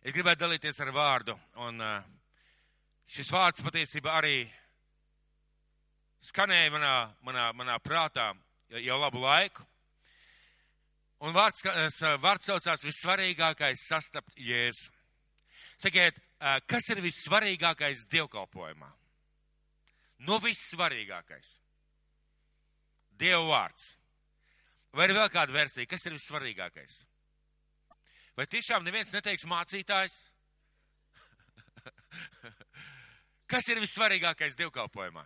Es gribētu dalīties ar vārdu, un uh, šis vārds patiesībā arī skanēja manā, manā, manā prātā jau labu laiku. Un vārds, vārds saucās vissvarīgākais sastapt Jēzu. Sakiet, kas ir vissvarīgākais dievkalpojumā? No vissvarīgākais. Dieva vārds. Vai ir vēl kāda versija, kas ir vissvarīgākais? Vai tiešām neviens neteiks mācītājs? kas ir vissvarīgākais dievkalpojumā?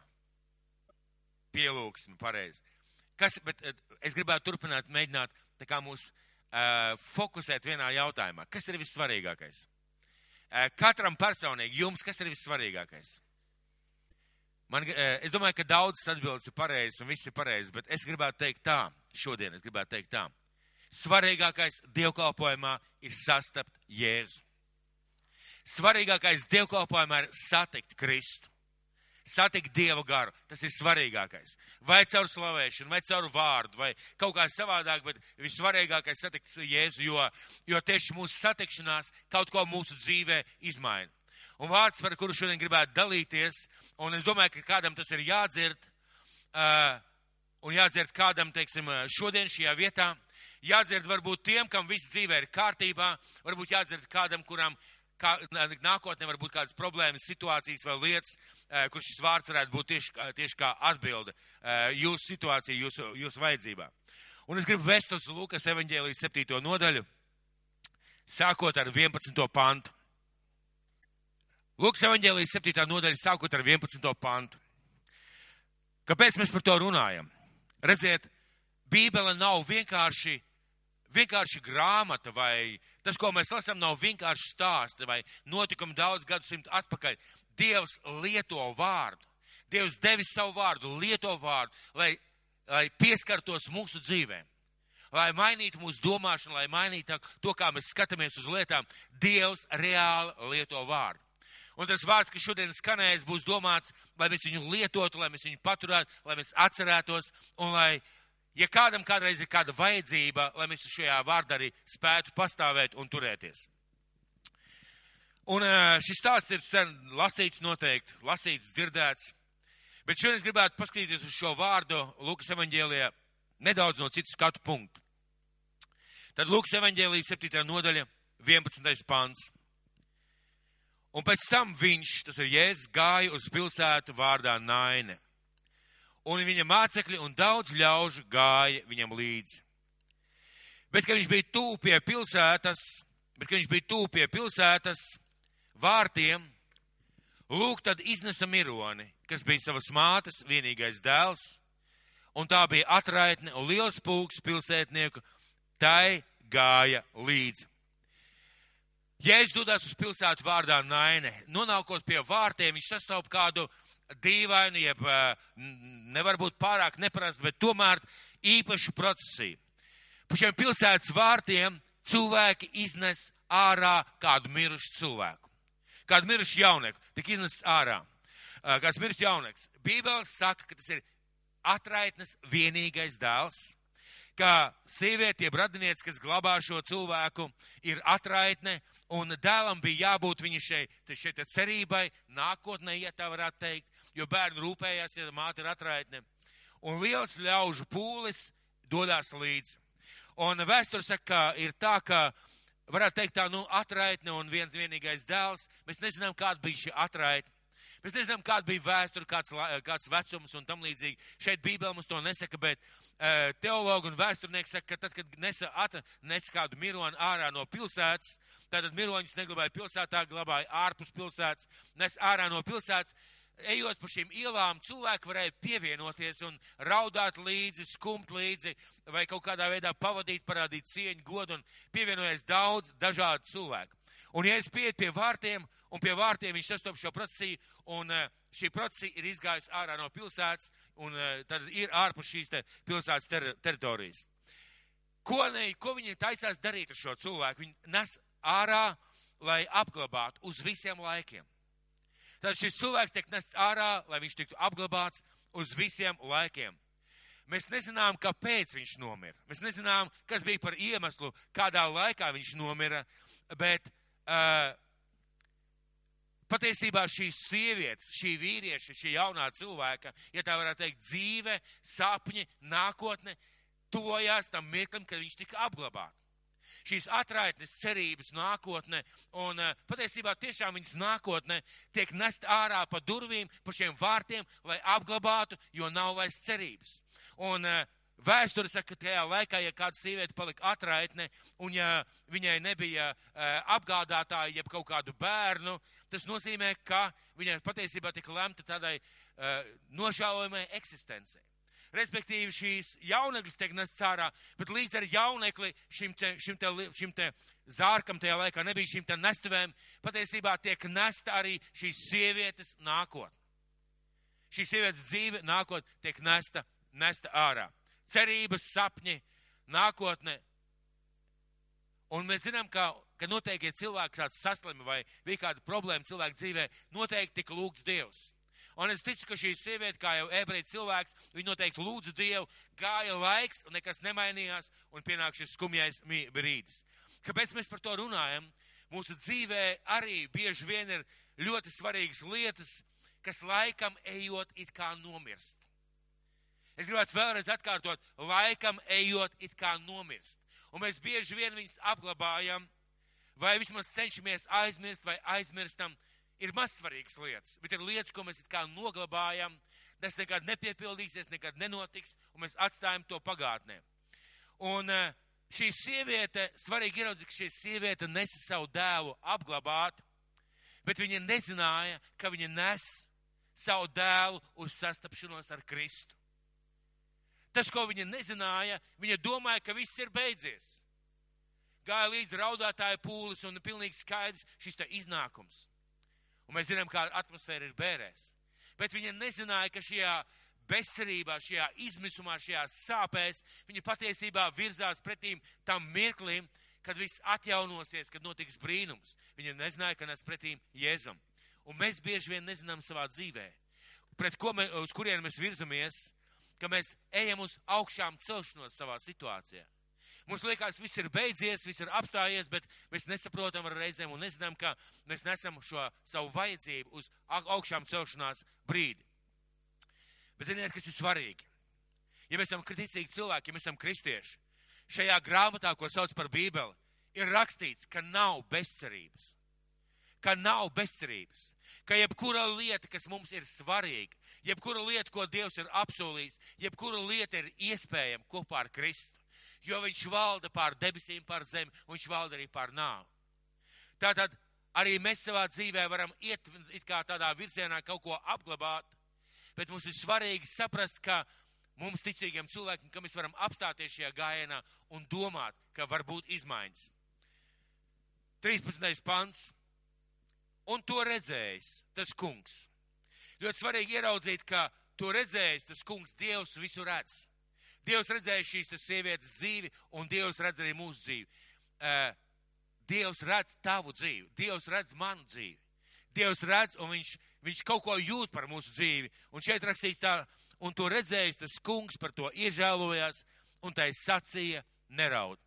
Pielūgsme, pareizi. Kas, bet es gribētu turpināt, mēģināt tā kā mūs uh, fokusēt vienā jautājumā. Kas ir vissvarīgākais? Uh, katram personīgi, jums, kas ir vissvarīgākais? Man, uh, es domāju, ka daudzas atbildes ir pareizas un viss ir pareizs, bet es gribētu teikt tā, šodien es gribētu teikt tā. Svarīgākais dievkalpojumā ir sastapt Jēzu. Svarīgākais dievkalpojumā ir satikt Kristu satikt Dieva garu. Tas ir svarīgākais. Vai caur slavēšanu, vai caur vārdu, vai kaut kā savādāk, bet vissvarīgākais satikt Jēzu, jo, jo tieši mūsu satikšanās kaut ko mūsu dzīvē izmaina. Un vārds, par kuru šodien gribētu dalīties, un es domāju, ka kādam tas ir jādzird, uh, un jādzird kādam, teiksim, šodien šajā vietā, jādzird varbūt tiem, kam viss dzīvē ir kārtībā, varbūt jādzird kādam, kuram kā, nākotnē var būt kādas problēmas, situācijas vai lietas, kur šis vārds varētu būt tieši, tieši kā atbilde jūsu situācija, jūsu, jūsu vajadzībā. Un es gribu vest uz Lūkas evaņģēlijas 7. nodaļu, sākot ar 11. pantu. Lūkas evaņģēlijas 7. nodaļa, sākot ar 11. pantu. Kāpēc mēs par to runājam? Redziet, Bībele nav vienkārši vienkārši grāmata vai tas, ko mēs lasām, nav vienkārši stāsti vai notikumi daudz gadsimtu atpakaļ. Dievs lieto vārdu. Dievs devis savu vārdu, lieto vārdu, lai, lai pieskartos mūsu dzīvēm. Lai mainītu mūsu domāšanu, lai mainītu to, kā mēs skatāmies uz lietām, Dievs reāli lieto vārdu. Un tas vārds, kas šodien skanēs, būs domāts, lai mēs viņu lietotu, lai mēs viņu paturētu, lai mēs atcerētos un lai ja kādam kādreiz ir kāda vajadzība, lai mēs šajā vārdā arī spētu pastāvēt un turēties. Un šis stāsts ir sen lasīts noteikti, lasīts, dzirdēts, bet šodien es gribētu paskatīties uz šo vārdu Lūkas evaņģēlijā nedaudz no citu skatu punktu. Tad Lūkas evaņģēlijas 7. nodaļa, 11. pants. Un pēc tam viņš, tas ir Jēzus, gāja uz pilsētu vārdā Naine un viņa mācekļi un daudz ļaužu gāja viņam līdzi. Bet, kad viņš bija tūp pie pilsētas, bet, kad viņš bija tūp pie pilsētas vārtiem, lūk, tad iznesa mironi, kas bija savas mātes vienīgais dēls, un tā bija atraitne un liels pulks pilsētnieku, tai gāja līdzi. Jēzus dodas uz pilsētu vārdā Naine. Nonākot pie vārtiem, viņš sastop kādu dīvainu, jeb nevar būt pārāk neprast, bet tomēr īpašu procesiju. Pa šiem pilsētas vārtiem cilvēki iznes ārā kādu mirušu cilvēku. Kādu mirušu jaunieku, tik iznes ārā. Kāds mirušs jaunieks. Bībeles saka, ka tas ir atraitnes vienīgais dēls, ka sieviete, jeb radinieks, kas glabā šo cilvēku, ir atraitne, un dēlam bija jābūt viņa šeit, šeit cerībai, nākotnē, ja tā varētu teikt, jo bērni rūpējās, ja māte ir atraitne. Un liels ļaužu pūlis dodās līdzi. Un vēsture saka, ka ir tā, ka varētu teikt tā, nu, atraitne un viens vienīgais dēls. Mēs nezinām, kāda bija šī atraitne. Mēs nezinām, kāda bija vēsture, kāds, kāds vecums un tam līdzīgi. Šeit Bībele mums to nesaka, bet uh, teologi un vēsturnieki saka, ka tad, kad nesa, nesa kādu mironi ārā no pilsētas, tātad miroņus neglabāja pilsētā, glabāja ārpus pilsētas, nes ārā no pilsētas, ejot pa šīm ielām, cilvēki varēja pievienoties un raudāt līdzi, skumt līdzi, vai kaut kādā veidā pavadīt, parādīt cieņu, godu, un pievienojas daudz dažādu cilvēku. Un, ja es pieeju pie vārtiem, un pie vārtiem viņš sastop šo procesiju, un eh, šī procesija ir izgājusi ārā no pilsētas, un eh, tad ir ārpus šīs te pilsētas ter teritorijas. Ko, ne, ko viņi taisās darīt ar šo cilvēku? Viņi nes ārā, lai apglabātu uz visiem laikiem. Tad šis cilvēks tiek nests ārā, lai viņš tiktu apglabāts uz visiem laikiem. Mēs nezinām, kāpēc viņš nomira. Mēs nezinām, kas bija par iemeslu, kādā laikā viņš nomira, bet uh, patiesībā šīs sievietes, šī vīrieša, šī jaunā cilvēka, ja tā varētu teikt, dzīve, sapņi, nākotne, tojās tam mirklim, kad viņš tika apglabāts. Šīs atraitnes, cerības, nākotne, un uh, patiesībā tiešām viņas nākotne tiek nest ārā pa durvīm, pa šiem vārtiem, lai apglabātu, jo nav vairs cerības. Un uh, Vēsture saka, ka tajā laikā, ja kāda sieviete palika atraitne un ja viņai nebija uh, apgādātāja jeb kaut kādu bērnu, tas nozīmē, ka viņai patiesībā tika lemta tādai uh, nožēlojamai eksistencei. Respektīvi šīs jauneklis tiek nests ārā, bet līdz ar jaunekli šim te, šim te, šim te zārkam tajā laikā nebija šīm te nestuvēm, patiesībā tiek nesta arī šīs sievietes nākotne. Šīs sievietes dzīve nākotne tiek nesta, nesta ārā cerības, sapņi, nākotne. Un mēs zinām, ka, ka noteikti, ja cilvēks tāds saslimi vai bija kāda problēma cilvēka dzīvē, noteikti tika lūgts Dievs. Un es ticu, ka šī sieviete, kā jau ebreja cilvēks, viņa noteikti lūdza Dievu, gāja laiks, un nekas nemainījās, un pienāk šis skumjais brīdis. Kāpēc mēs par to runājam? Mūsu dzīvē arī bieži vien ir ļoti svarīgas lietas, kas laikam ejot it kā nomirst. Es gribētu vēlreiz atkārtot, laikam ejot it kā nomirst. Un mēs bieži vien viņus apglabājam, vai vismaz cenšamies aizmirst vai aizmirstam. Ir mazsvarīgas lietas, bet ir lietas, ko mēs it kā noglabājam, tas nekad nepiepildīsies, nekad nenotiks, un mēs atstājam to pagātnē. Un eh, šī sieviete, svarīgi ieraudzīt, ka šī sieviete nesa savu dēlu apglabāt, bet viņa nezināja, ka viņa nes savu dēlu uz sastapšanos ar Kristu. Tas, ko viņa nezināja, viņa domāja, ka viss ir beidzies. Gāja līdz raudātāja pūlis un pilnīgi skaidrs šis iznākums. Un mēs zinām, kāda atmosfēra ir bērēs. Bet viņa nezināja, ka šajā bezcerībā, šajā izmisumā, šajā sāpēs, viņa patiesībā virzās pretīm tam mirklim, kad viss atjaunosies, kad notiks brīnums. Viņa nezināja, ka nes pretīm Jēzum. Un mēs bieži vien nezinām savā dzīvē, pret ko mēs, uz kurien mēs virzamies, ka mēs ejam uz augšām celšanos savā situācijā. Mums liekas, viss ir beidzies, viss ir apstājies, bet mēs nesaprotam ar reizēm un nezinām, ka mēs nesam šo savu vajadzību uz augšām celšanās brīdi. Bet ziniet, kas ir svarīgi? Ja mēs esam kriticīgi cilvēki, ja mēs esam kristieši, šajā grāmatā, ko sauc par Bībeli, ir rakstīts, ka nav bezcerības. Ka nav bezcerības. Ka jebkura lieta, kas mums ir svarīga, jebkura lieta, ko Dievs ir apsolījis, jebkura lieta ir iespējama kopā ar Kristu. Jo viņš valda pār debesīm, pār zemi, un viņš valda arī pār nāvu. Tātad arī mēs savā dzīvē varam iet kā tādā virzienā kaut ko apglabāt, bet mums ir svarīgi saprast, ka mums ticīgiem cilvēkiem, ka mēs varam apstāties šajā gājienā un domāt, ka var būt izmaiņas. 13. pants. Un to redzējis tas kungs Ļoti svarīgi ieraudzīt, ka to redzējis tas kungs, Dievs visu redz. Dievs redzēja šīs sievietes dzīvi, un Dievs redz arī mūsu dzīvi. Uh, Dievs redz tavu dzīvi, Dievs redz manu dzīvi. Dievs redz, un viņš, viņš kaut ko jūt par mūsu dzīvi. Un šeit rakstīts tā, un to redzējis tas kungs par to iežēlojās, un tai sacīja neraud.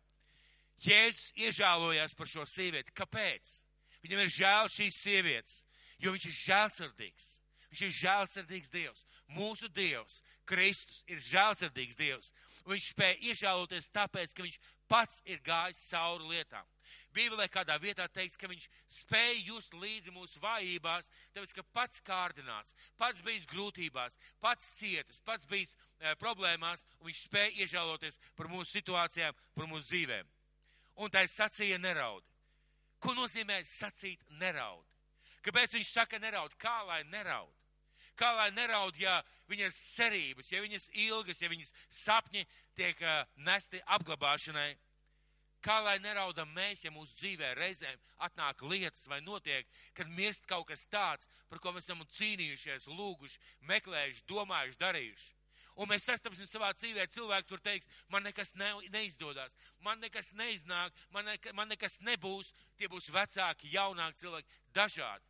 Jēzus iežēlojās par šo sievieti. Kāpēc? Viņam ir žēl šīs sievietes, jo viņš ir žēlsirdīgs. Viņš ir žēlsirdīgs Dievs. Mūsu Dievs, Kristus, ir žēlsirdīgs Dievs. Un viņš spēja iežēloties tāpēc, ka viņš pats ir gājis cauri lietām. Bībelē kādā vietā teikts, ka viņš spēja just līdzi mūsu vājībās, tāpēc, ka pats kārdināts, pats bijis grūtībās, pats cietis, pats bijis e, problēmās, un viņš spēja iežēloties par mūsu situācijām, par mūsu dzīvēm. Un tā sacīja neraud. Ko nozīmē sacīt neraud? Kāpēc viņš saka neraud? Kā lai neraud? Kā lai neraud, ja viņas cerības, ja viņas ilgas, ja viņas sapņi tiek uh, nesti apglabāšanai? Kā lai neraudam mēs, ja mūsu dzīvē reizēm atnāk lietas vai notiek, kad mirst kaut kas tāds, par ko mēs esam cīnījušies, lūguši, meklējuši, domājuši, darījuši. Un mēs sastapsim savā dzīvē cilvēku, tur teiks, man nekas ne, neizdodas, man nekas neiznāk, man, ne, man nekas nebūs. Tie būs vecāki, jaunāki cilvēki, dažādi.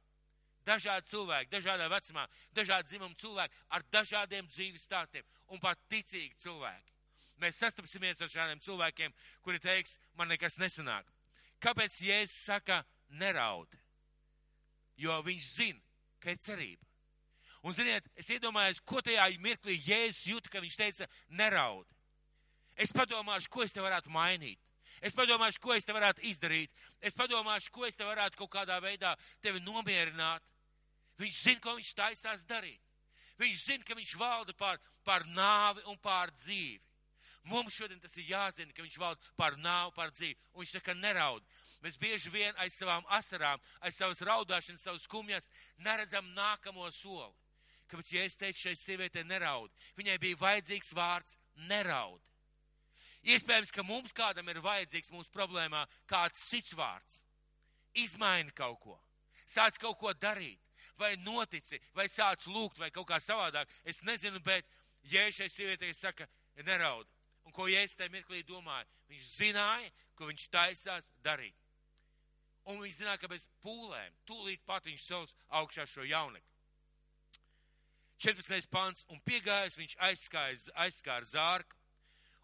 Dažādi cilvēki, dažādā vecumā, dažādi dzimumu cilvēki ar dažādiem dzīves stāstiem un pat ticīgi cilvēki. Mēs sastapsimies ar šādiem cilvēkiem, kuri teiks, man nekas nesanāk. Kāpēc Jēzus saka neraud, jo viņš zina, ka ir cerība. Un, ziniet, es iedomājos, ko tajā mirklī Jēzus jūta, ka viņš teica, neraud. Es padomāšu, ko es te varētu mainīt. Es padomāšu, ko es te varētu izdarīt. Es padomāšu, ko es te varētu kaut kādā veidā tevi nomierināt. Viņš zina, ko viņš taisās darīt. Viņš zina, ka viņš valda pār, pār nāvi un pār dzīvi. Mums šodien tas ir jāzina, ka viņš valda pār nāvu, pār dzīvi. Un viņš saka, neraud. Mēs bieži vien aiz savām asarām, aiz savas raudāšanas, savas skumjas neredzam nākamo soli. Kāpēc, ja es teicu šai sievietei neraud, viņai bija vajadzīgs vārds neraud. Iespējams, ka mums kādam ir vajadzīgs mūsu problēmā kāds cits vārds. Izmaini kaut ko, sāc kaut ko darīt, vai notici, vai sāc lūgt, vai kaut kā savādāk. Es nezinu, bet ja šai sievietei saka, neraud. Un ko Jēzus tajā mirklī domāja? Viņš zināja, ko viņš taisās darīt. Un viņš zināja, ka bez pūlēm tūlīt pat viņš savus augšā šo jaunekli. 14. pants, un piegājis viņš aizskāra zārku,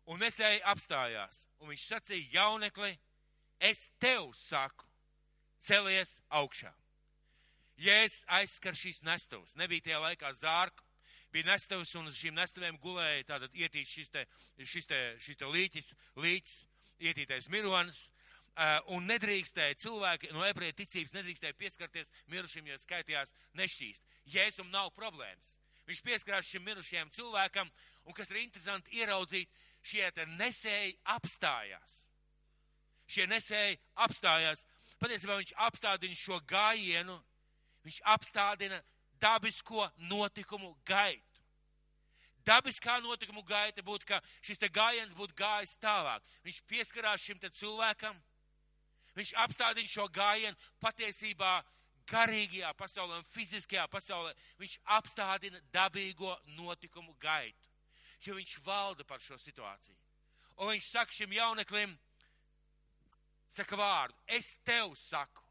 un nesēji apstājās, un viņš sacīja jaunekli, es tev saku, celies augšā. Ja es aizskar šīs nestuvas, nebija tajā laikā zārku, bija nestuvas, un uz šīm nestuvēm gulēja tātad ietīt šis te, šis te, šis te līķis, līķis, ietītais mironis, uh, un nedrīkstēja cilvēki no ebreja ticības nedrīkstēja pieskarties mirušiem, jo skaitījās nešķīst. Jēzum nav problēmas. Viņš pieskarās šim mirušajam cilvēkam, un kas ir interesanti ieraudzīt, šie nesēji apstājās. Šie nesēji apstājās. Patiesībā viņš apstādina šo gājienu, viņš apstādina dabisko notikumu gaitu. Dabiskā notikumu gaita būtu, ka šis gājiens būtu gājis tālāk. Viņš pieskarās šim cilvēkam, viņš apstādina šo gājienu patiesībā garīgajā pasaulē un fiziskajā pasaulē. Viņš apstādina dabīgo notikumu gaitu, jo viņš valda par šo situāciju. Un viņš saka šim jauneklim, saka vārdu, es tev saku,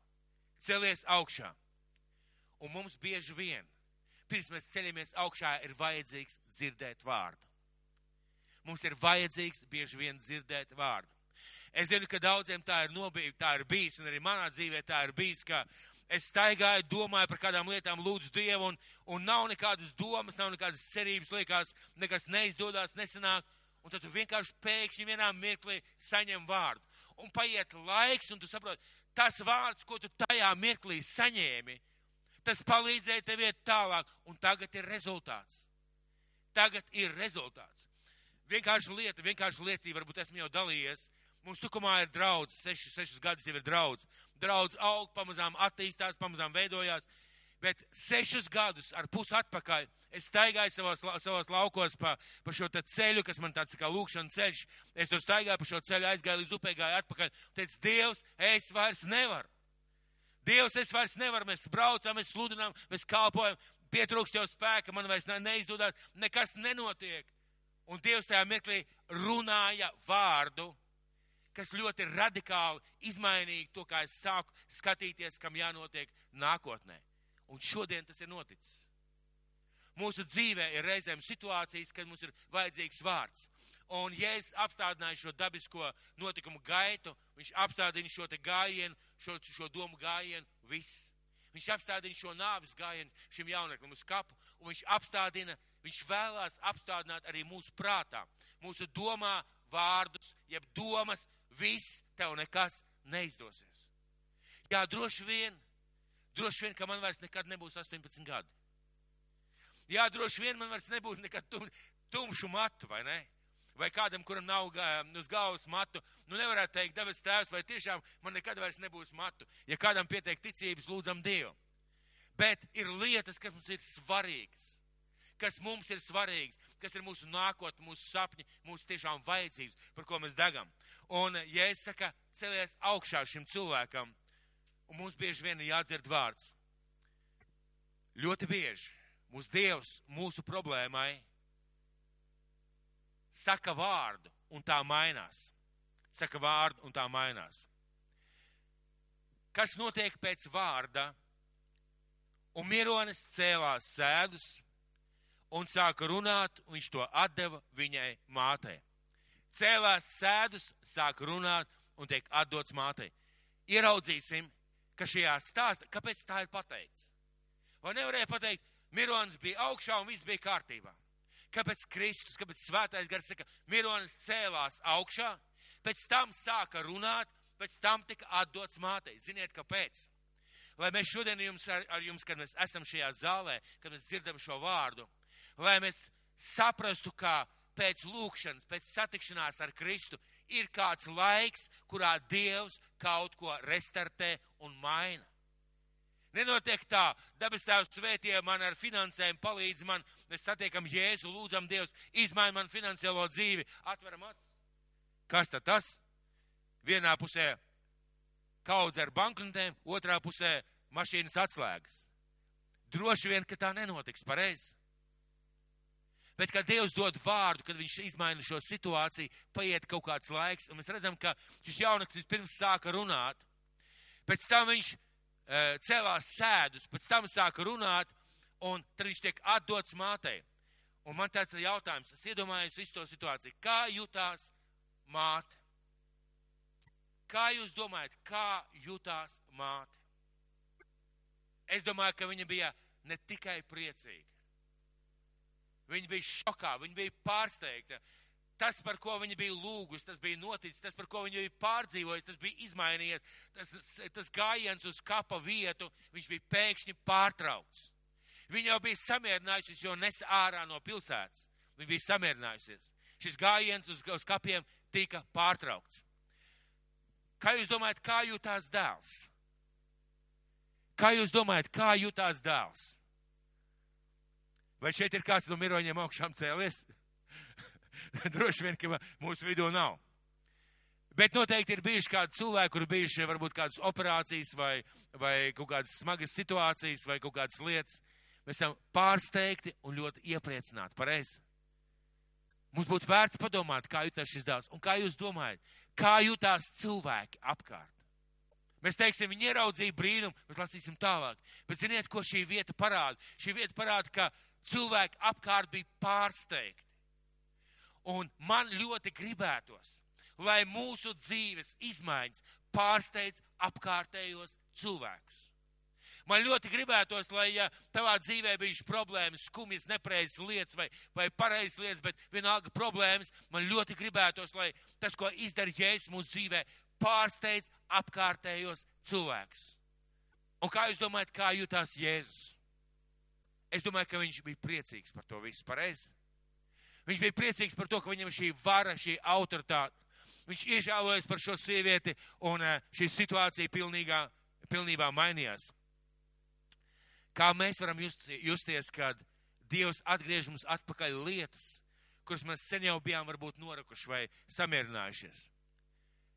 celies augšā. Un mums bieži vien, pirms mēs ceļamies augšā, ir vajadzīgs dzirdēt vārdu. Mums ir vajadzīgs bieži vien dzirdēt vārdu. Es zinu, ka daudziem tā ir, nobija, tā ir bijis, un arī manā dzīvē tā ir bijis, ka es staigāju, domāju par kādām lietām, lūdzu Dievu, un, un nav nekādas domas, nav nekādas cerības, liekas, nekas neizdodas, nesanāk, un tad tu vienkārši pēkšņi vienā mirklī saņem vārdu. Un paiet laiks, un tu saproti, tas vārds, ko tu tajā mirklī saņēmi, tas palīdzēja tev iet tālāk, un tagad ir rezultāts. Tagad ir rezultāts. Vienkārši lieta, vienkārši liecība, varbūt esmu jau dalījies. Mums tukumā ir draudz, sešus, sešus gadus jau ir draudz. Draudz aug, pamazām attīstās, pamazām veidojās. Bet sešus gadus ar pus atpakaļ es staigāju savos, savos laukos pa, pa šo ceļu, kas man tāds kā lūkšana ceļš. Es tur staigāju pa šo ceļu, aizgāju līdz upē, gāju atpakaļ. Teicu, Dievs, es vairs nevaru. Dievs, es vairs nevaru, mēs braucam, mēs sludinām, mēs kalpojam, pietrūkst jau spēka, man vairs ne, neizdodas, nekas nenotiek. Un Dievs tajā mirklī runāja vārdu, kas ļoti radikāli izmainīja to, kā es sāku skatīties, kam jānotiek nākotnē. Un šodien tas ir noticis. Mūsu dzīvē ir reizēm situācijas, kad mums ir vajadzīgs vārds. Un, ja es apstādināju šo dabisko notikumu gaitu, viņš apstādina šo gājienu, šo, šo domu gājienu, viss. Viņš apstādina šo nāvis gājienu šim jauneklim uz kapu, un viņš apstādina, viņš vēlās apstādināt arī mūsu prātā, mūsu domā vārdus, jeb domas, viss tev nekas neizdosies. Jā, droši vien, droši vien, ka man vairs nekad nebūs 18 gadi. Jā, droši vien man vairs nebūs nekad tum, tumšu matu, vai ne? Vai kādam, kuram nav uz galvas matu, nu nevarētu teikt, Davids tēvs, vai tiešām man nekad vairs nebūs matu. Ja kādam pietiek ticības, lūdzam Dievu. Bet ir lietas, kas mums ir svarīgas, kas mums ir svarīgas, kas ir mūsu nākotne, mūsu sapņi, mūsu tiešām vajadzības, par ko mēs degam. Un, ja es saku, celies augšā šim cilvēkam, un mums bieži vien ir jādzird vārds. Ļoti bieži mūsu Dievs mūsu problēmai saka vārdu, un tā mainās. Saka vārdu, un tā mainās. Kas notiek pēc vārda? Un Mironis cēlās sēdus un sāka runāt, un viņš to atdeva viņai mātei cēlās sēdus, sāk runāt un tiek atdots mātei. Ieraudzīsim, ka šajā stāstā, kāpēc tā ir pateikts? Vai nevarēja pateikt, Mirons bija augšā un viss bija kārtībā? Kāpēc Kristus, kāpēc svētais gars saka, Mironis cēlās augšā, pēc tam sāka runāt, pēc tam tika atdots mātei. Ziniet, kāpēc? Lai mēs šodien jums ar, ar jums, kad mēs esam šajā zālē, kad mēs dzirdam šo vārdu, lai mēs saprastu, kā pēc lūkšanas, pēc satikšanās ar Kristu ir kāds laiks, kurā Dievs kaut ko restartē un maina. Nenotiek tā, dabas tēvs svētie man ar finansēm, palīdz man, mēs satiekam Jēzu, lūdzam Dievs, izmaina man finansiālo dzīvi, atveram acis. Kas tad tas? Vienā pusē kaudz ar banknotēm, otrā pusē mašīnas atslēgas. Droši vien, ka tā nenotiks pareizi. Bet, kad Dievs dod vārdu, kad viņš izmaina šo situāciju, paiet kaut kāds laiks, un mēs redzam, ka šis jaunaks vispirms sāka runāt, pēc tam viņš e, cēlās sēdus, pēc tam sāka runāt, un tad viņš tiek atdots mātei. Un man tāds ir jautājums, es iedomājos visu to situāciju, kā jutās māte? Kā jūs domājat, kā jutās māte? Es domāju, ka viņa bija ne tikai priecīga. Viņa bija šokā, viņa bija pārsteigta. Tas, par ko viņa bija lūgusi, tas bija noticis, tas, par ko viņa bija pārdzīvojusi, tas bija izmainījies. Tas, tas gājiens uz kapa vietu, viņš bija pēkšņi pārtraukts. Viņa jau bija samierinājusies, jo nes ārā no pilsētas. Viņa bija samierinājusies. Šis gājiens uz, uz kapiem tika pārtraukts. Kā jūs domājat, kā jūtās dēls? Kā jūs domājat, kā jūtās dēls? Vai šeit ir kāds no miroņiem augšām cēlies? Droši vien, ka mūsu vidū nav. Bet noteikti ir bijuši kādi cilvēki, kur bijuši varbūt kādas operācijas vai, vai kaut kādas smagas situācijas vai kaut kādas lietas. Mēs esam pārsteigti un ļoti iepriecināti. Pareizi? Mums būtu vērts padomāt, kā jutās šis dēls. Un kā jūs domājat, kā jutās cilvēki apkārt? Mēs teiksim, viņi ieraudzīja brīnumu, mēs lasīsim tālāk. Bet ziniet, ko šī vieta parāda? Šī vieta parāda, ka cilvēki apkārt bija pārsteigti. Un man ļoti gribētos, lai mūsu dzīves izmaiņas pārsteidz apkārtējos cilvēkus. Man ļoti gribētos, lai ja tavā dzīvē bijušas problēmas, skumjas, nepreizas lietas vai, vai pareizas lietas, bet vienalga problēmas, man ļoti gribētos, lai tas, ko izdara Jēzus mūsu dzīvē, pārsteidz apkārtējos cilvēkus. Un kā jūs domājat, kā jutās Jēzus? Es domāju, ka viņš bija priecīgs par to visu pareizi. Viņš bija priecīgs par to, ka viņam šī vara, šī autoritāte, viņš iežēlojas par šo sievieti un eh, šī situācija pilnīgā, pilnībā mainījās. Kā mēs varam just, justies, kad Dievs atgriež mums atpakaļ lietas, kuras mēs sen jau bijām varbūt norakuši vai samierinājušies?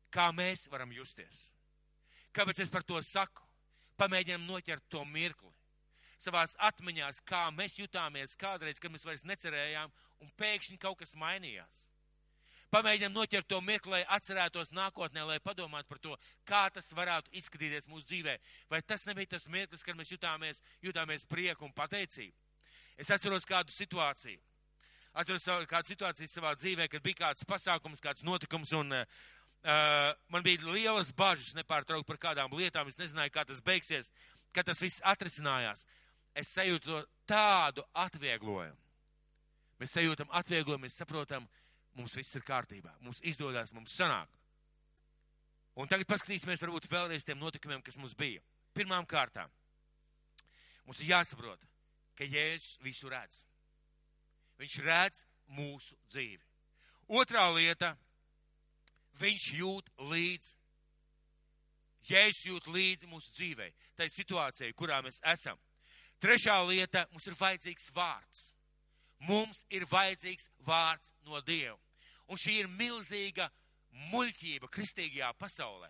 Kā mēs varam justies? Kāpēc es par to saku? Pamēģinām noķert to mirkli savās atmiņās, kā mēs jutāmies kādreiz, kad mēs vairs necerējām, un pēkšņi kaut kas mainījās. Pamēģinām noķert to mirkli, lai atcerētos nākotnē, lai padomātu par to, kā tas varētu izskatīties mūsu dzīvē. Vai tas nebija tas mirklis, kad mēs jutāmies, jutāmies prieku un pateicību? Es atceros kādu situāciju. Atceros kādu situāciju savā dzīvē, kad bija kāds pasākums, kāds notikums, un uh, man bija lielas bažas nepārtraukt par kādām lietām. Es nezināju, kā tas beigsies, kad tas viss atrisinājās es sajūtu tādu atvieglojumu. Mēs sajūtam atvieglojumu, mēs saprotam, mums viss ir kārtībā, mums izdodas, mums sanāk. Un tagad paskatīsimies varbūt vēlreiz tiem notikumiem, kas mums bija. Pirmām kārtām mums ir jāsaprot, ka Jēzus visu redz. Viņš redz mūsu dzīvi. Otrā lieta, viņš jūt līdzi. Jēzus jūt līdzi mūsu dzīvei, tai situācijai, kurā mēs esam. Trešā lieta - mums ir vajadzīgs vārds. Mums ir vajadzīgs vārds no Dieva. Un šī ir milzīga muļķība kristīgajā pasaulē.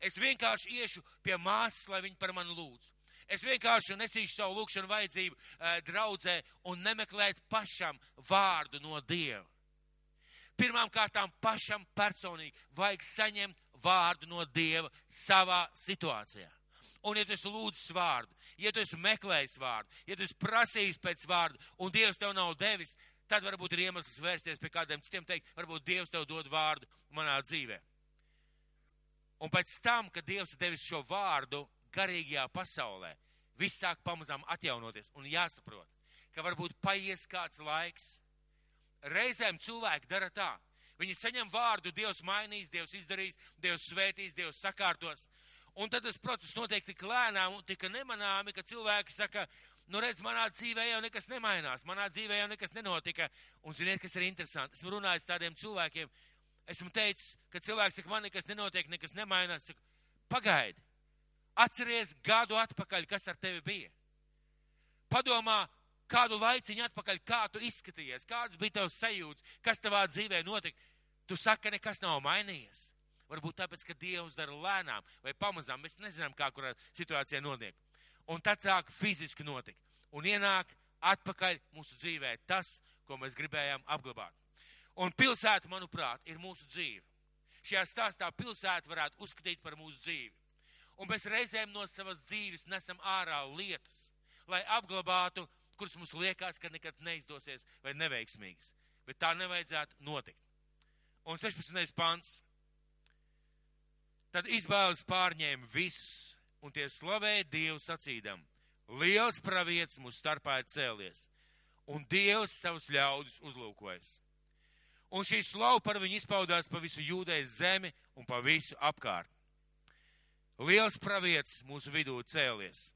Es vienkārši iešu pie māsas, lai viņa par mani lūdz. Es vienkārši nesīšu savu lūgšanu vajadzību e, draudzē un nemeklēt pašam vārdu no Dieva. Pirmām kārtām pašam personīgi vajag saņemt vārdu no Dieva savā situācijā. Un, ja tu esi lūdzis vārdu, ja tu esi meklējis vārdu, ja tu esi prasījis pēc vārdu, un Dievs tev nav devis, tad varbūt ir iemesls vērsties pie kādiem citiem, teikt, varbūt Dievs tev dod vārdu manā dzīvē. Un pēc tam, kad Dievs devis šo vārdu, garīgajā pasaulē viss sāk pamazām atjaunoties un jāsaprot, ka varbūt paies kāds laiks. Reizēm cilvēki dara tā. Viņi saņem vārdu, Dievs mainīs, Dievs izdarīs, Dievs svētīs, Dievs sakārtos. Un tad tas process notiek tik lēnām un tik nemanāmi, ka cilvēki saka, nu redz, manā dzīvē jau nekas nemainās, manā dzīvē jau nekas nenotika. Un ziniet, kas ir interesanti? Esmu runājis tādiem cilvēkiem, esmu teicis, ka cilvēks saka, man nekas nenotiek, nekas nemainās. Saku, pagaidi, atceries gadu atpakaļ, kas ar tevi bija. Padomā, kādu laiciņu atpakaļ, kā tu izskatījies, kāds bija tavs sajūts, kas tavā dzīvē notika. Tu saki, ka nekas nav mainījies. Varbūt tāpēc, ka Dievs dara lēnām vai pamazām. Mēs nezinām, kā kurā situācijā notiek. Un tad sāk fiziski notikt. Un ienāk atpakaļ mūsu dzīvē tas, ko mēs gribējām apglabāt. Un pilsēta, manuprāt, ir mūsu dzīve. Šajā stāstā pilsēta varētu uzskatīt par mūsu dzīvi. Un mēs reizēm no savas dzīves nesam ārā lietas, lai apglabātu kuras mums liekas, ka nekad neizdosies vai neveiksmīgas. Bet tā nevajadzētu notikt. Un 16. pants. Tad izbēles pārņēma visus, un tie slavēja Dievu sacīdam. Liels pravietis mūsu starpā ir cēlies, un Dievs savus ļaudis uzlūkojas. Un šī slava par viņu izpaudās pa visu jūdējas zemi un pa visu apkārt. Liels pravietis mūsu vidū cēlies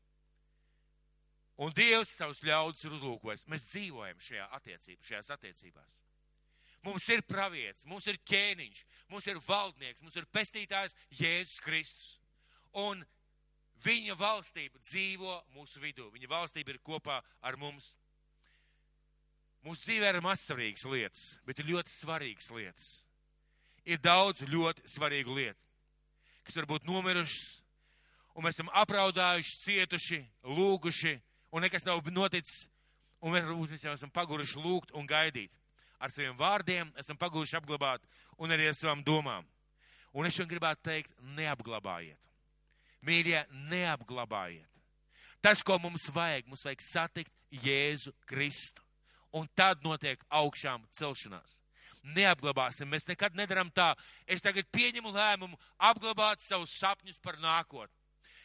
Un Dievs savus ļaudis ir uzlūkojis. Mēs dzīvojam šajā attiecībā, šajās attiecībās. Mums ir pravietis, mums ir ķēniņš, mums ir valdnieks, mums ir pestītājs Jēzus Kristus. Un viņa valstība dzīvo mūsu vidū. Viņa valstība ir kopā ar mums. Mūsu dzīvē ir mazsvarīgas lietas, bet ir ļoti svarīgas lietas. Ir daudz ļoti svarīgu lietu, kas varbūt nomirušas, un mēs esam apraudājuši, cietuši, lūguši, un nekas nav noticis, un varbūt mēs jau esam paguruši lūgt un gaidīt. Ar saviem vārdiem esam paguruši apglabāt, un arī ar savām domām. Un es šodien gribētu teikt, neapglabājiet. Mīļie, neapglabājiet. Tas, ko mums vajag, mums vajag satikt Jēzu Kristu. Un tad notiek augšām celšanās. Neapglabāsim, mēs nekad nedaram tā. Es tagad pieņemu lēmumu apglabāt savus sapņus par nākotni.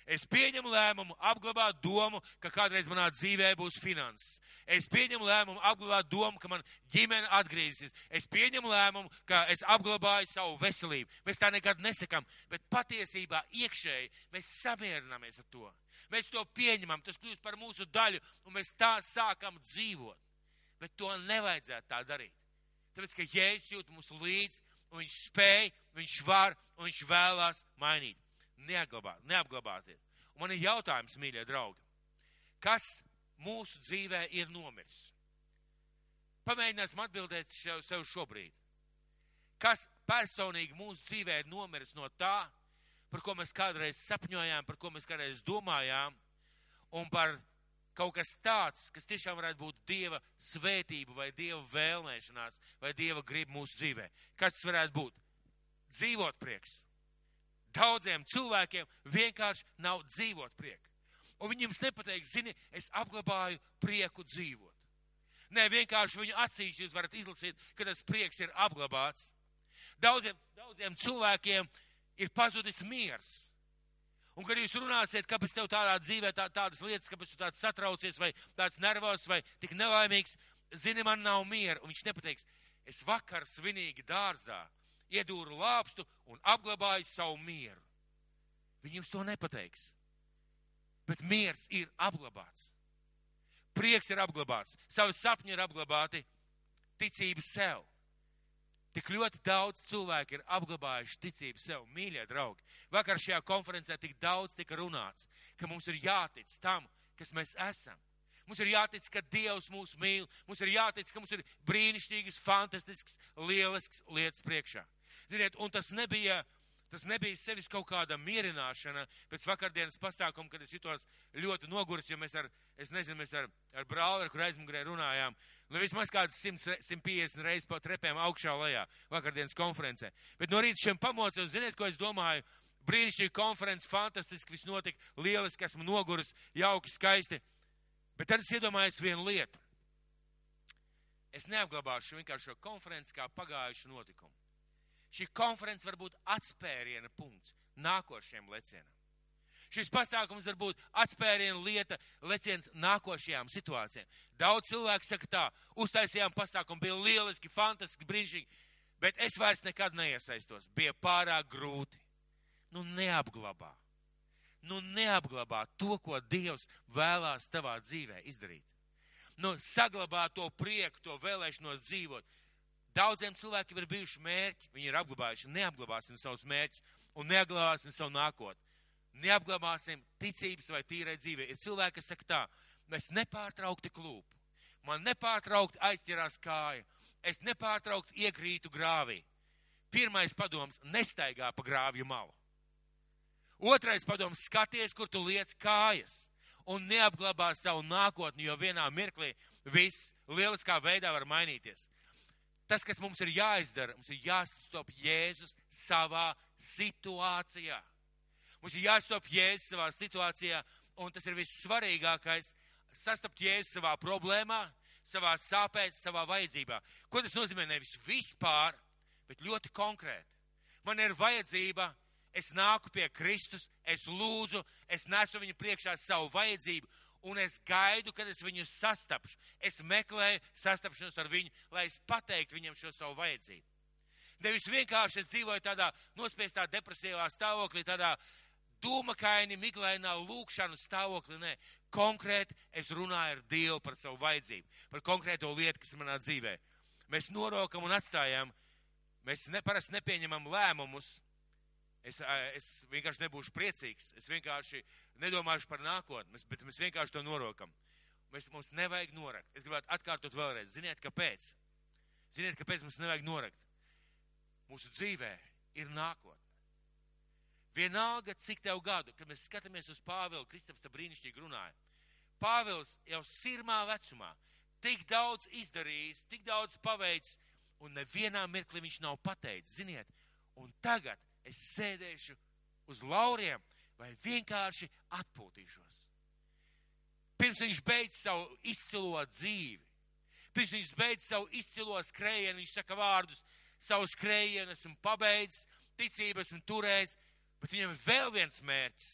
Es pieņemu lēmumu apglabāt domu, ka kādreiz manā dzīvē būs finanses. Es pieņemu lēmumu apglabāt domu, ka man ģimene atgriezīsies. Es pieņemu lēmumu, ka es apglabāju savu veselību. Mēs tā nekad nesakām, bet patiesībā iekšēji mēs samierināmies ar to. Mēs to pieņemam, tas kļūst par mūsu daļu, un mēs tā sākam dzīvot. Bet to nevajadzētu tā darīt. Tāpēc, ka Jēzus jūt mūsu līdzi, un viņš spēj, viņš var, un viņš vēlās mainīt neapglabāt, neapglabātiet. Un man ir jautājums, mīļie draugi, kas mūsu dzīvē ir nomiris? Pamēģināsim atbildēt sev, sev šobrīd. Kas personīgi mūsu dzīvē ir nomiris no tā, par ko mēs kādreiz sapņojām, par ko mēs kādreiz domājām, un par kaut kas tāds, kas tiešām varētu būt Dieva svētība vai Dieva vēlēšanās vai Dieva grib mūsu dzīvē. Kas tas varētu būt? Dzīvot prieks, Daudziem cilvēkiem vienkārši nav dzīvot prieku. Un viņiem nepateiks, zini, es apglabāju prieku dzīvot. Nē, vienkārši viņu acīs jūs varat izlasīt, ka tas prieks ir apglabāts. Daudziem, daudziem cilvēkiem ir pazudis miers. Un, kad jūs runāsiet, kāpēc tev tādā dzīvē tā, tādas lietas, kāpēc tu tāds satraucies vai tāds nervos vai tik nelaimīgs, zini, man nav miera. Un viņš nepateiks, es vakar svinīgi dārzā iedūru lāpstu un apglabāju savu mieru. Viņi jums to nepateiks. Bet miers ir apglabāts. Prieks ir apglabāts. Savi sapņi ir apglabāti. Ticība sev. Tik ļoti daudz cilvēku ir apglabājuši ticību sev, mīļie draugi. Vakar šajā konferencē tik daudz tika runāts, ka mums ir jātic tam, kas mēs esam. Mums ir jātic, ka Dievs mūs mīl. Mums ir jātic, ka mums ir brīnišķīgas, fantastiskas, lielisks lietas priekšā. Ziniet, un tas nebija, tas nebija sevis kaut kāda mierināšana pēc vakardienas pasākuma, kad es jutos ļoti noguris, jo mēs ar, es nezinu, mēs ar, ar brāli, kur aizmugurē runājām, nu vismaz kādas 100, 150 reizes pa trepēm augšā lejā vakardienas konferencē. Bet no rīta šiem pamocos, ziniet, ko es domāju? Brīnišķīgi konferences, fantastiski viss notika, lieliski esmu noguris, jauki, skaisti. Bet tad es iedomājos vienu lietu. Es neapglabāšu vienkārši šo konferenci kā pagājušu notikumu. Šī konference var būt atspēriena punkts nākošajam lecienam. Šis pasākums var būt atspēriena lieta, leciens nākošajām situācijām. Daudz cilvēku saka tā, uztaisījām pasākumu, bija lieliski, fantastiski, brīnišķīgi, bet es vairs nekad neiesaistos. Bija pārāk grūti. Nu, neapglabā. Nu, neapglabā to, ko Dievs vēlās tavā dzīvē izdarīt. Nu, saglabā to prieku, to vēlēšanos dzīvot. Daudziem cilvēkiem ir bijuši mērķi, viņi ir apglabājuši. Neapglabāsim savus mērķus un neapglabāsim savu nākotni. Neapglabāsim ticības vai tīrai dzīvē. Ir cilvēki, kas saka tā, es nepārtraukti klūpu, man nepārtraukti aizķerās kāja, es nepārtraukti iekrītu grāvī. Pirmais padoms - nestaigā pa grāvju malu. Otrais padoms - skaties, kur tu liec kājas un neapglabā savu nākotni, jo vienā mirklī viss lieliskā veidā var mainīties. Tas, kas mums ir jāizdara, mums ir jāstop Jēzus savā situācijā. Mums ir jāstop Jēzus savā situācijā, un tas ir vissvarīgākais - sastapt Jēzus savā problēmā, savā sāpēs, savā vajadzībā. Ko tas nozīmē? Nevis vispār, bet ļoti konkrēti. Man ir vajadzība, es nāku pie Kristus, es lūdzu, es nesu viņu priekšā savu vajadzību, un es gaidu, kad es viņu sastapšu. Es meklēju sastapšanos ar viņu, lai es pateiktu viņam šo savu vajadzību. Nevis vienkārši es dzīvoju tādā nospiestā depresīvā stāvoklī, tādā dūmakaini, miglainā lūkšanu stāvoklī. Nē, konkrēti es runāju ar Dievu par savu vajadzību, par konkrēto lietu, kas manā dzīvē. Mēs norokam un atstājam, mēs ne, parasti nepieņemam lēmumus. Es, es vienkārši nebūšu priecīgs, es vienkārši nedomāšu par nākotni, bet mēs vienkārši to norokam. Mēs, mums nevajag norakt. Es gribētu atkārtot vēlreiz. Ziniet, kāpēc? Ziniet, kāpēc mums nevajag norakt? Mūsu dzīvē ir nākotne. Vienalga, cik tev gadu, kad mēs skatāmies uz Pāvilu, Kristaps tā brīnišķīgi runāja. Pāvils jau sirmā vecumā tik daudz izdarījis, tik daudz paveicis, un nevienā mirklī viņš nav pateicis, ziniet, un tagad es sēdēšu uz lauriem vai vienkārši atpūtīšos. Pirms viņš beidz savu izcilo dzīvi, pirms viņš beidz savu izcilo skrējienu, viņš saka vārdus, savu skrējienu esmu pabeidzis, ticību esmu turējis, bet viņam ir vēl viens mērķis.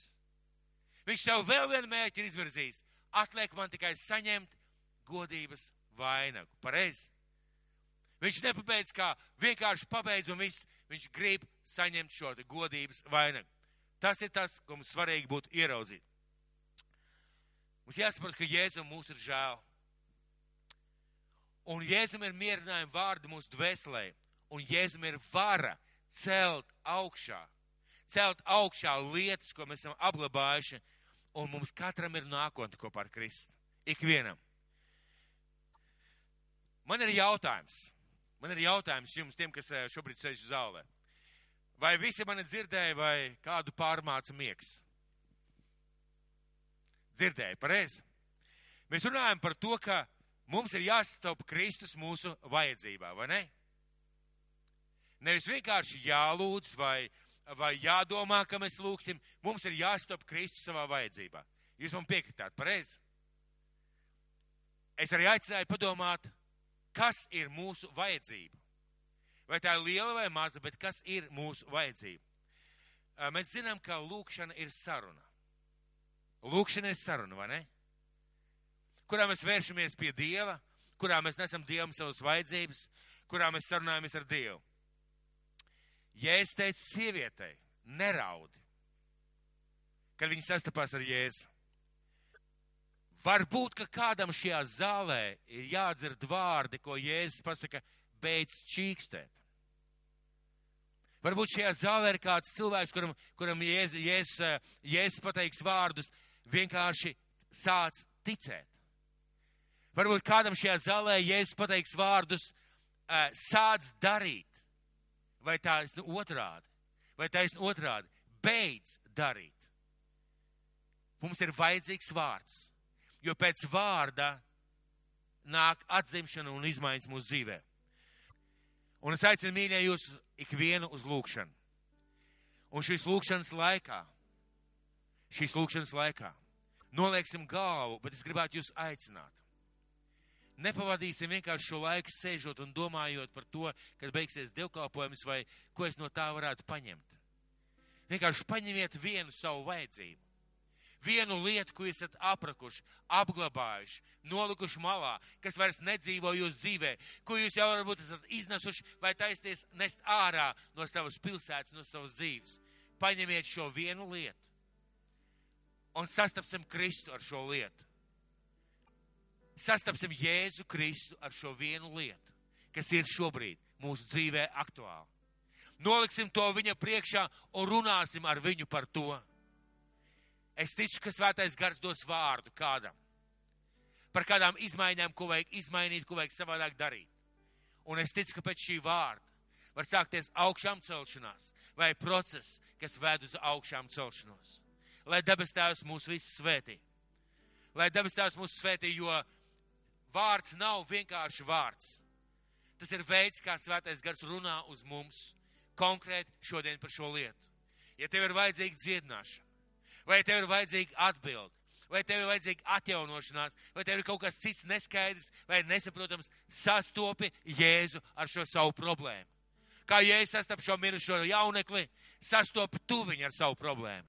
Viņš sev vēl vienu mērķi ir izvirzījis. Atliek man tikai saņemt godības vainagu. Pareizi? Viņš nepabeidz kā vienkārši pabeidz un viss. Viņš grib saņemt šo godības vainagu. Tas ir tas, ko mums svarīgi būtu ieraudzīt. Mums jāsaprot, ka Jēzum mūs ir žēl. Un Jēzum ir mierinājuma vārdi mūsu dvēselē. Un Jēzum ir vara celt augšā. Celt augšā lietas, ko mēs esam apglabājuši. Un mums katram ir nākotne kopā ar Kristu. Ikvienam. Man ir jautājums. Man ir jautājums jums, tiem, kas eh, šobrīd sēž zālē. Vai visi mani dzirdēja, vai kādu pārmāca miegs? Dzirdēja, pareizi. Mēs runājam par to, ka mums ir jāstop Kristus mūsu vajadzībā, vai ne? Nevis vienkārši jālūdz vai, vai jādomā, ka mēs lūgsim, mums ir jāstop Kristus savā vajadzībā. Jūs man piekritāt, pareizi? Es arī aicināju padomāt, kas ir mūsu vajadzība. Vai tā ir liela vai maza, bet kas ir mūsu vajadzība? Mēs zinām, ka lūkšana ir saruna. Lūkšana ir saruna, vai ne? Kurā mēs vēršamies pie Dieva, kurā mēs nesam Dievam savas vajadzības, kurā mēs sarunājamies ar Dievu. Ja es teicu sievietei, neraudi, kad viņi sastapās ar Jēzu. Varbūt, ka kādam šajā zālē ir jādzird vārdi, ko Jēzus pasaka, beidz čīkstēt. Varbūt šajā zālē ir kāds cilvēks, kuram, kuram Jēzus, Jēzus, Jēzus pateiks vārdus, vienkārši sāc ticēt. Varbūt kādam šajā zālē Jēzus pateiks vārdus, sāc darīt. Vai ir otrādi? Vai ir otrādi? Beidz darīt. Mums ir vajadzīgs vārds, jo pēc vārda nāk atzimšana un izmaiņas mūsu dzīvē. Un es aicinu mīļie jūs ikvienu uz lūkšanu. Un šīs lūkšanas laikā, šīs lūkšanas laikā, nolieksim galvu, bet es gribētu jūs aicināt. Nepavadīsim vienkārši šo laiku sēžot un domājot par to, kad beigsies dievkalpojums vai ko es no tā varētu paņemt. Vienkārši paņemiet vienu savu vajadzību. Vienu lietu, ko esat aprakuši, apglabājuši, nolikuši malā, kas vairs nedzīvo jūsu dzīvē, ko jūs jau varbūt esat iznesuši vai taisties nest ārā no savas pilsētas, no savas dzīves. Paņemiet šo vienu lietu un sastapsim Kristu ar šo lietu. Sastapsim Jēzu Kristu ar šo vienu lietu, kas ir šobrīd mūsu dzīvē aktuāli. Noliksim to viņa priekšā un runāsim ar viņu par to. Es ticu, ka svētais gars dos vārdu kādam. Par kādām izmaiņām, ko vajag izmainīt, ko vajag savādāk darīt. Un es ticu, ka pēc šī vārda var sākties augšām celšanās vai process, kas ved uz augšām celšanos. Lai debes tēvs mūs visus svētī. Lai debes tēvs mūs svētī, jo vārds nav vienkārši vārds. Tas ir veids, kā svētais gars runā uz mums konkrēti šodien par šo lietu. Ja tev ir vajadzīga dziedināšana, vai tev ir vajadzīga atbilde, vai tev ir vajadzīga atjaunošanās, vai tev ir kaut kas cits neskaidrs vai nesaprotams, sastopi Jēzu ar šo savu problēmu. Kā Jēzus sastap šo mirušo jaunekli, sastopi tu viņu ar savu problēmu.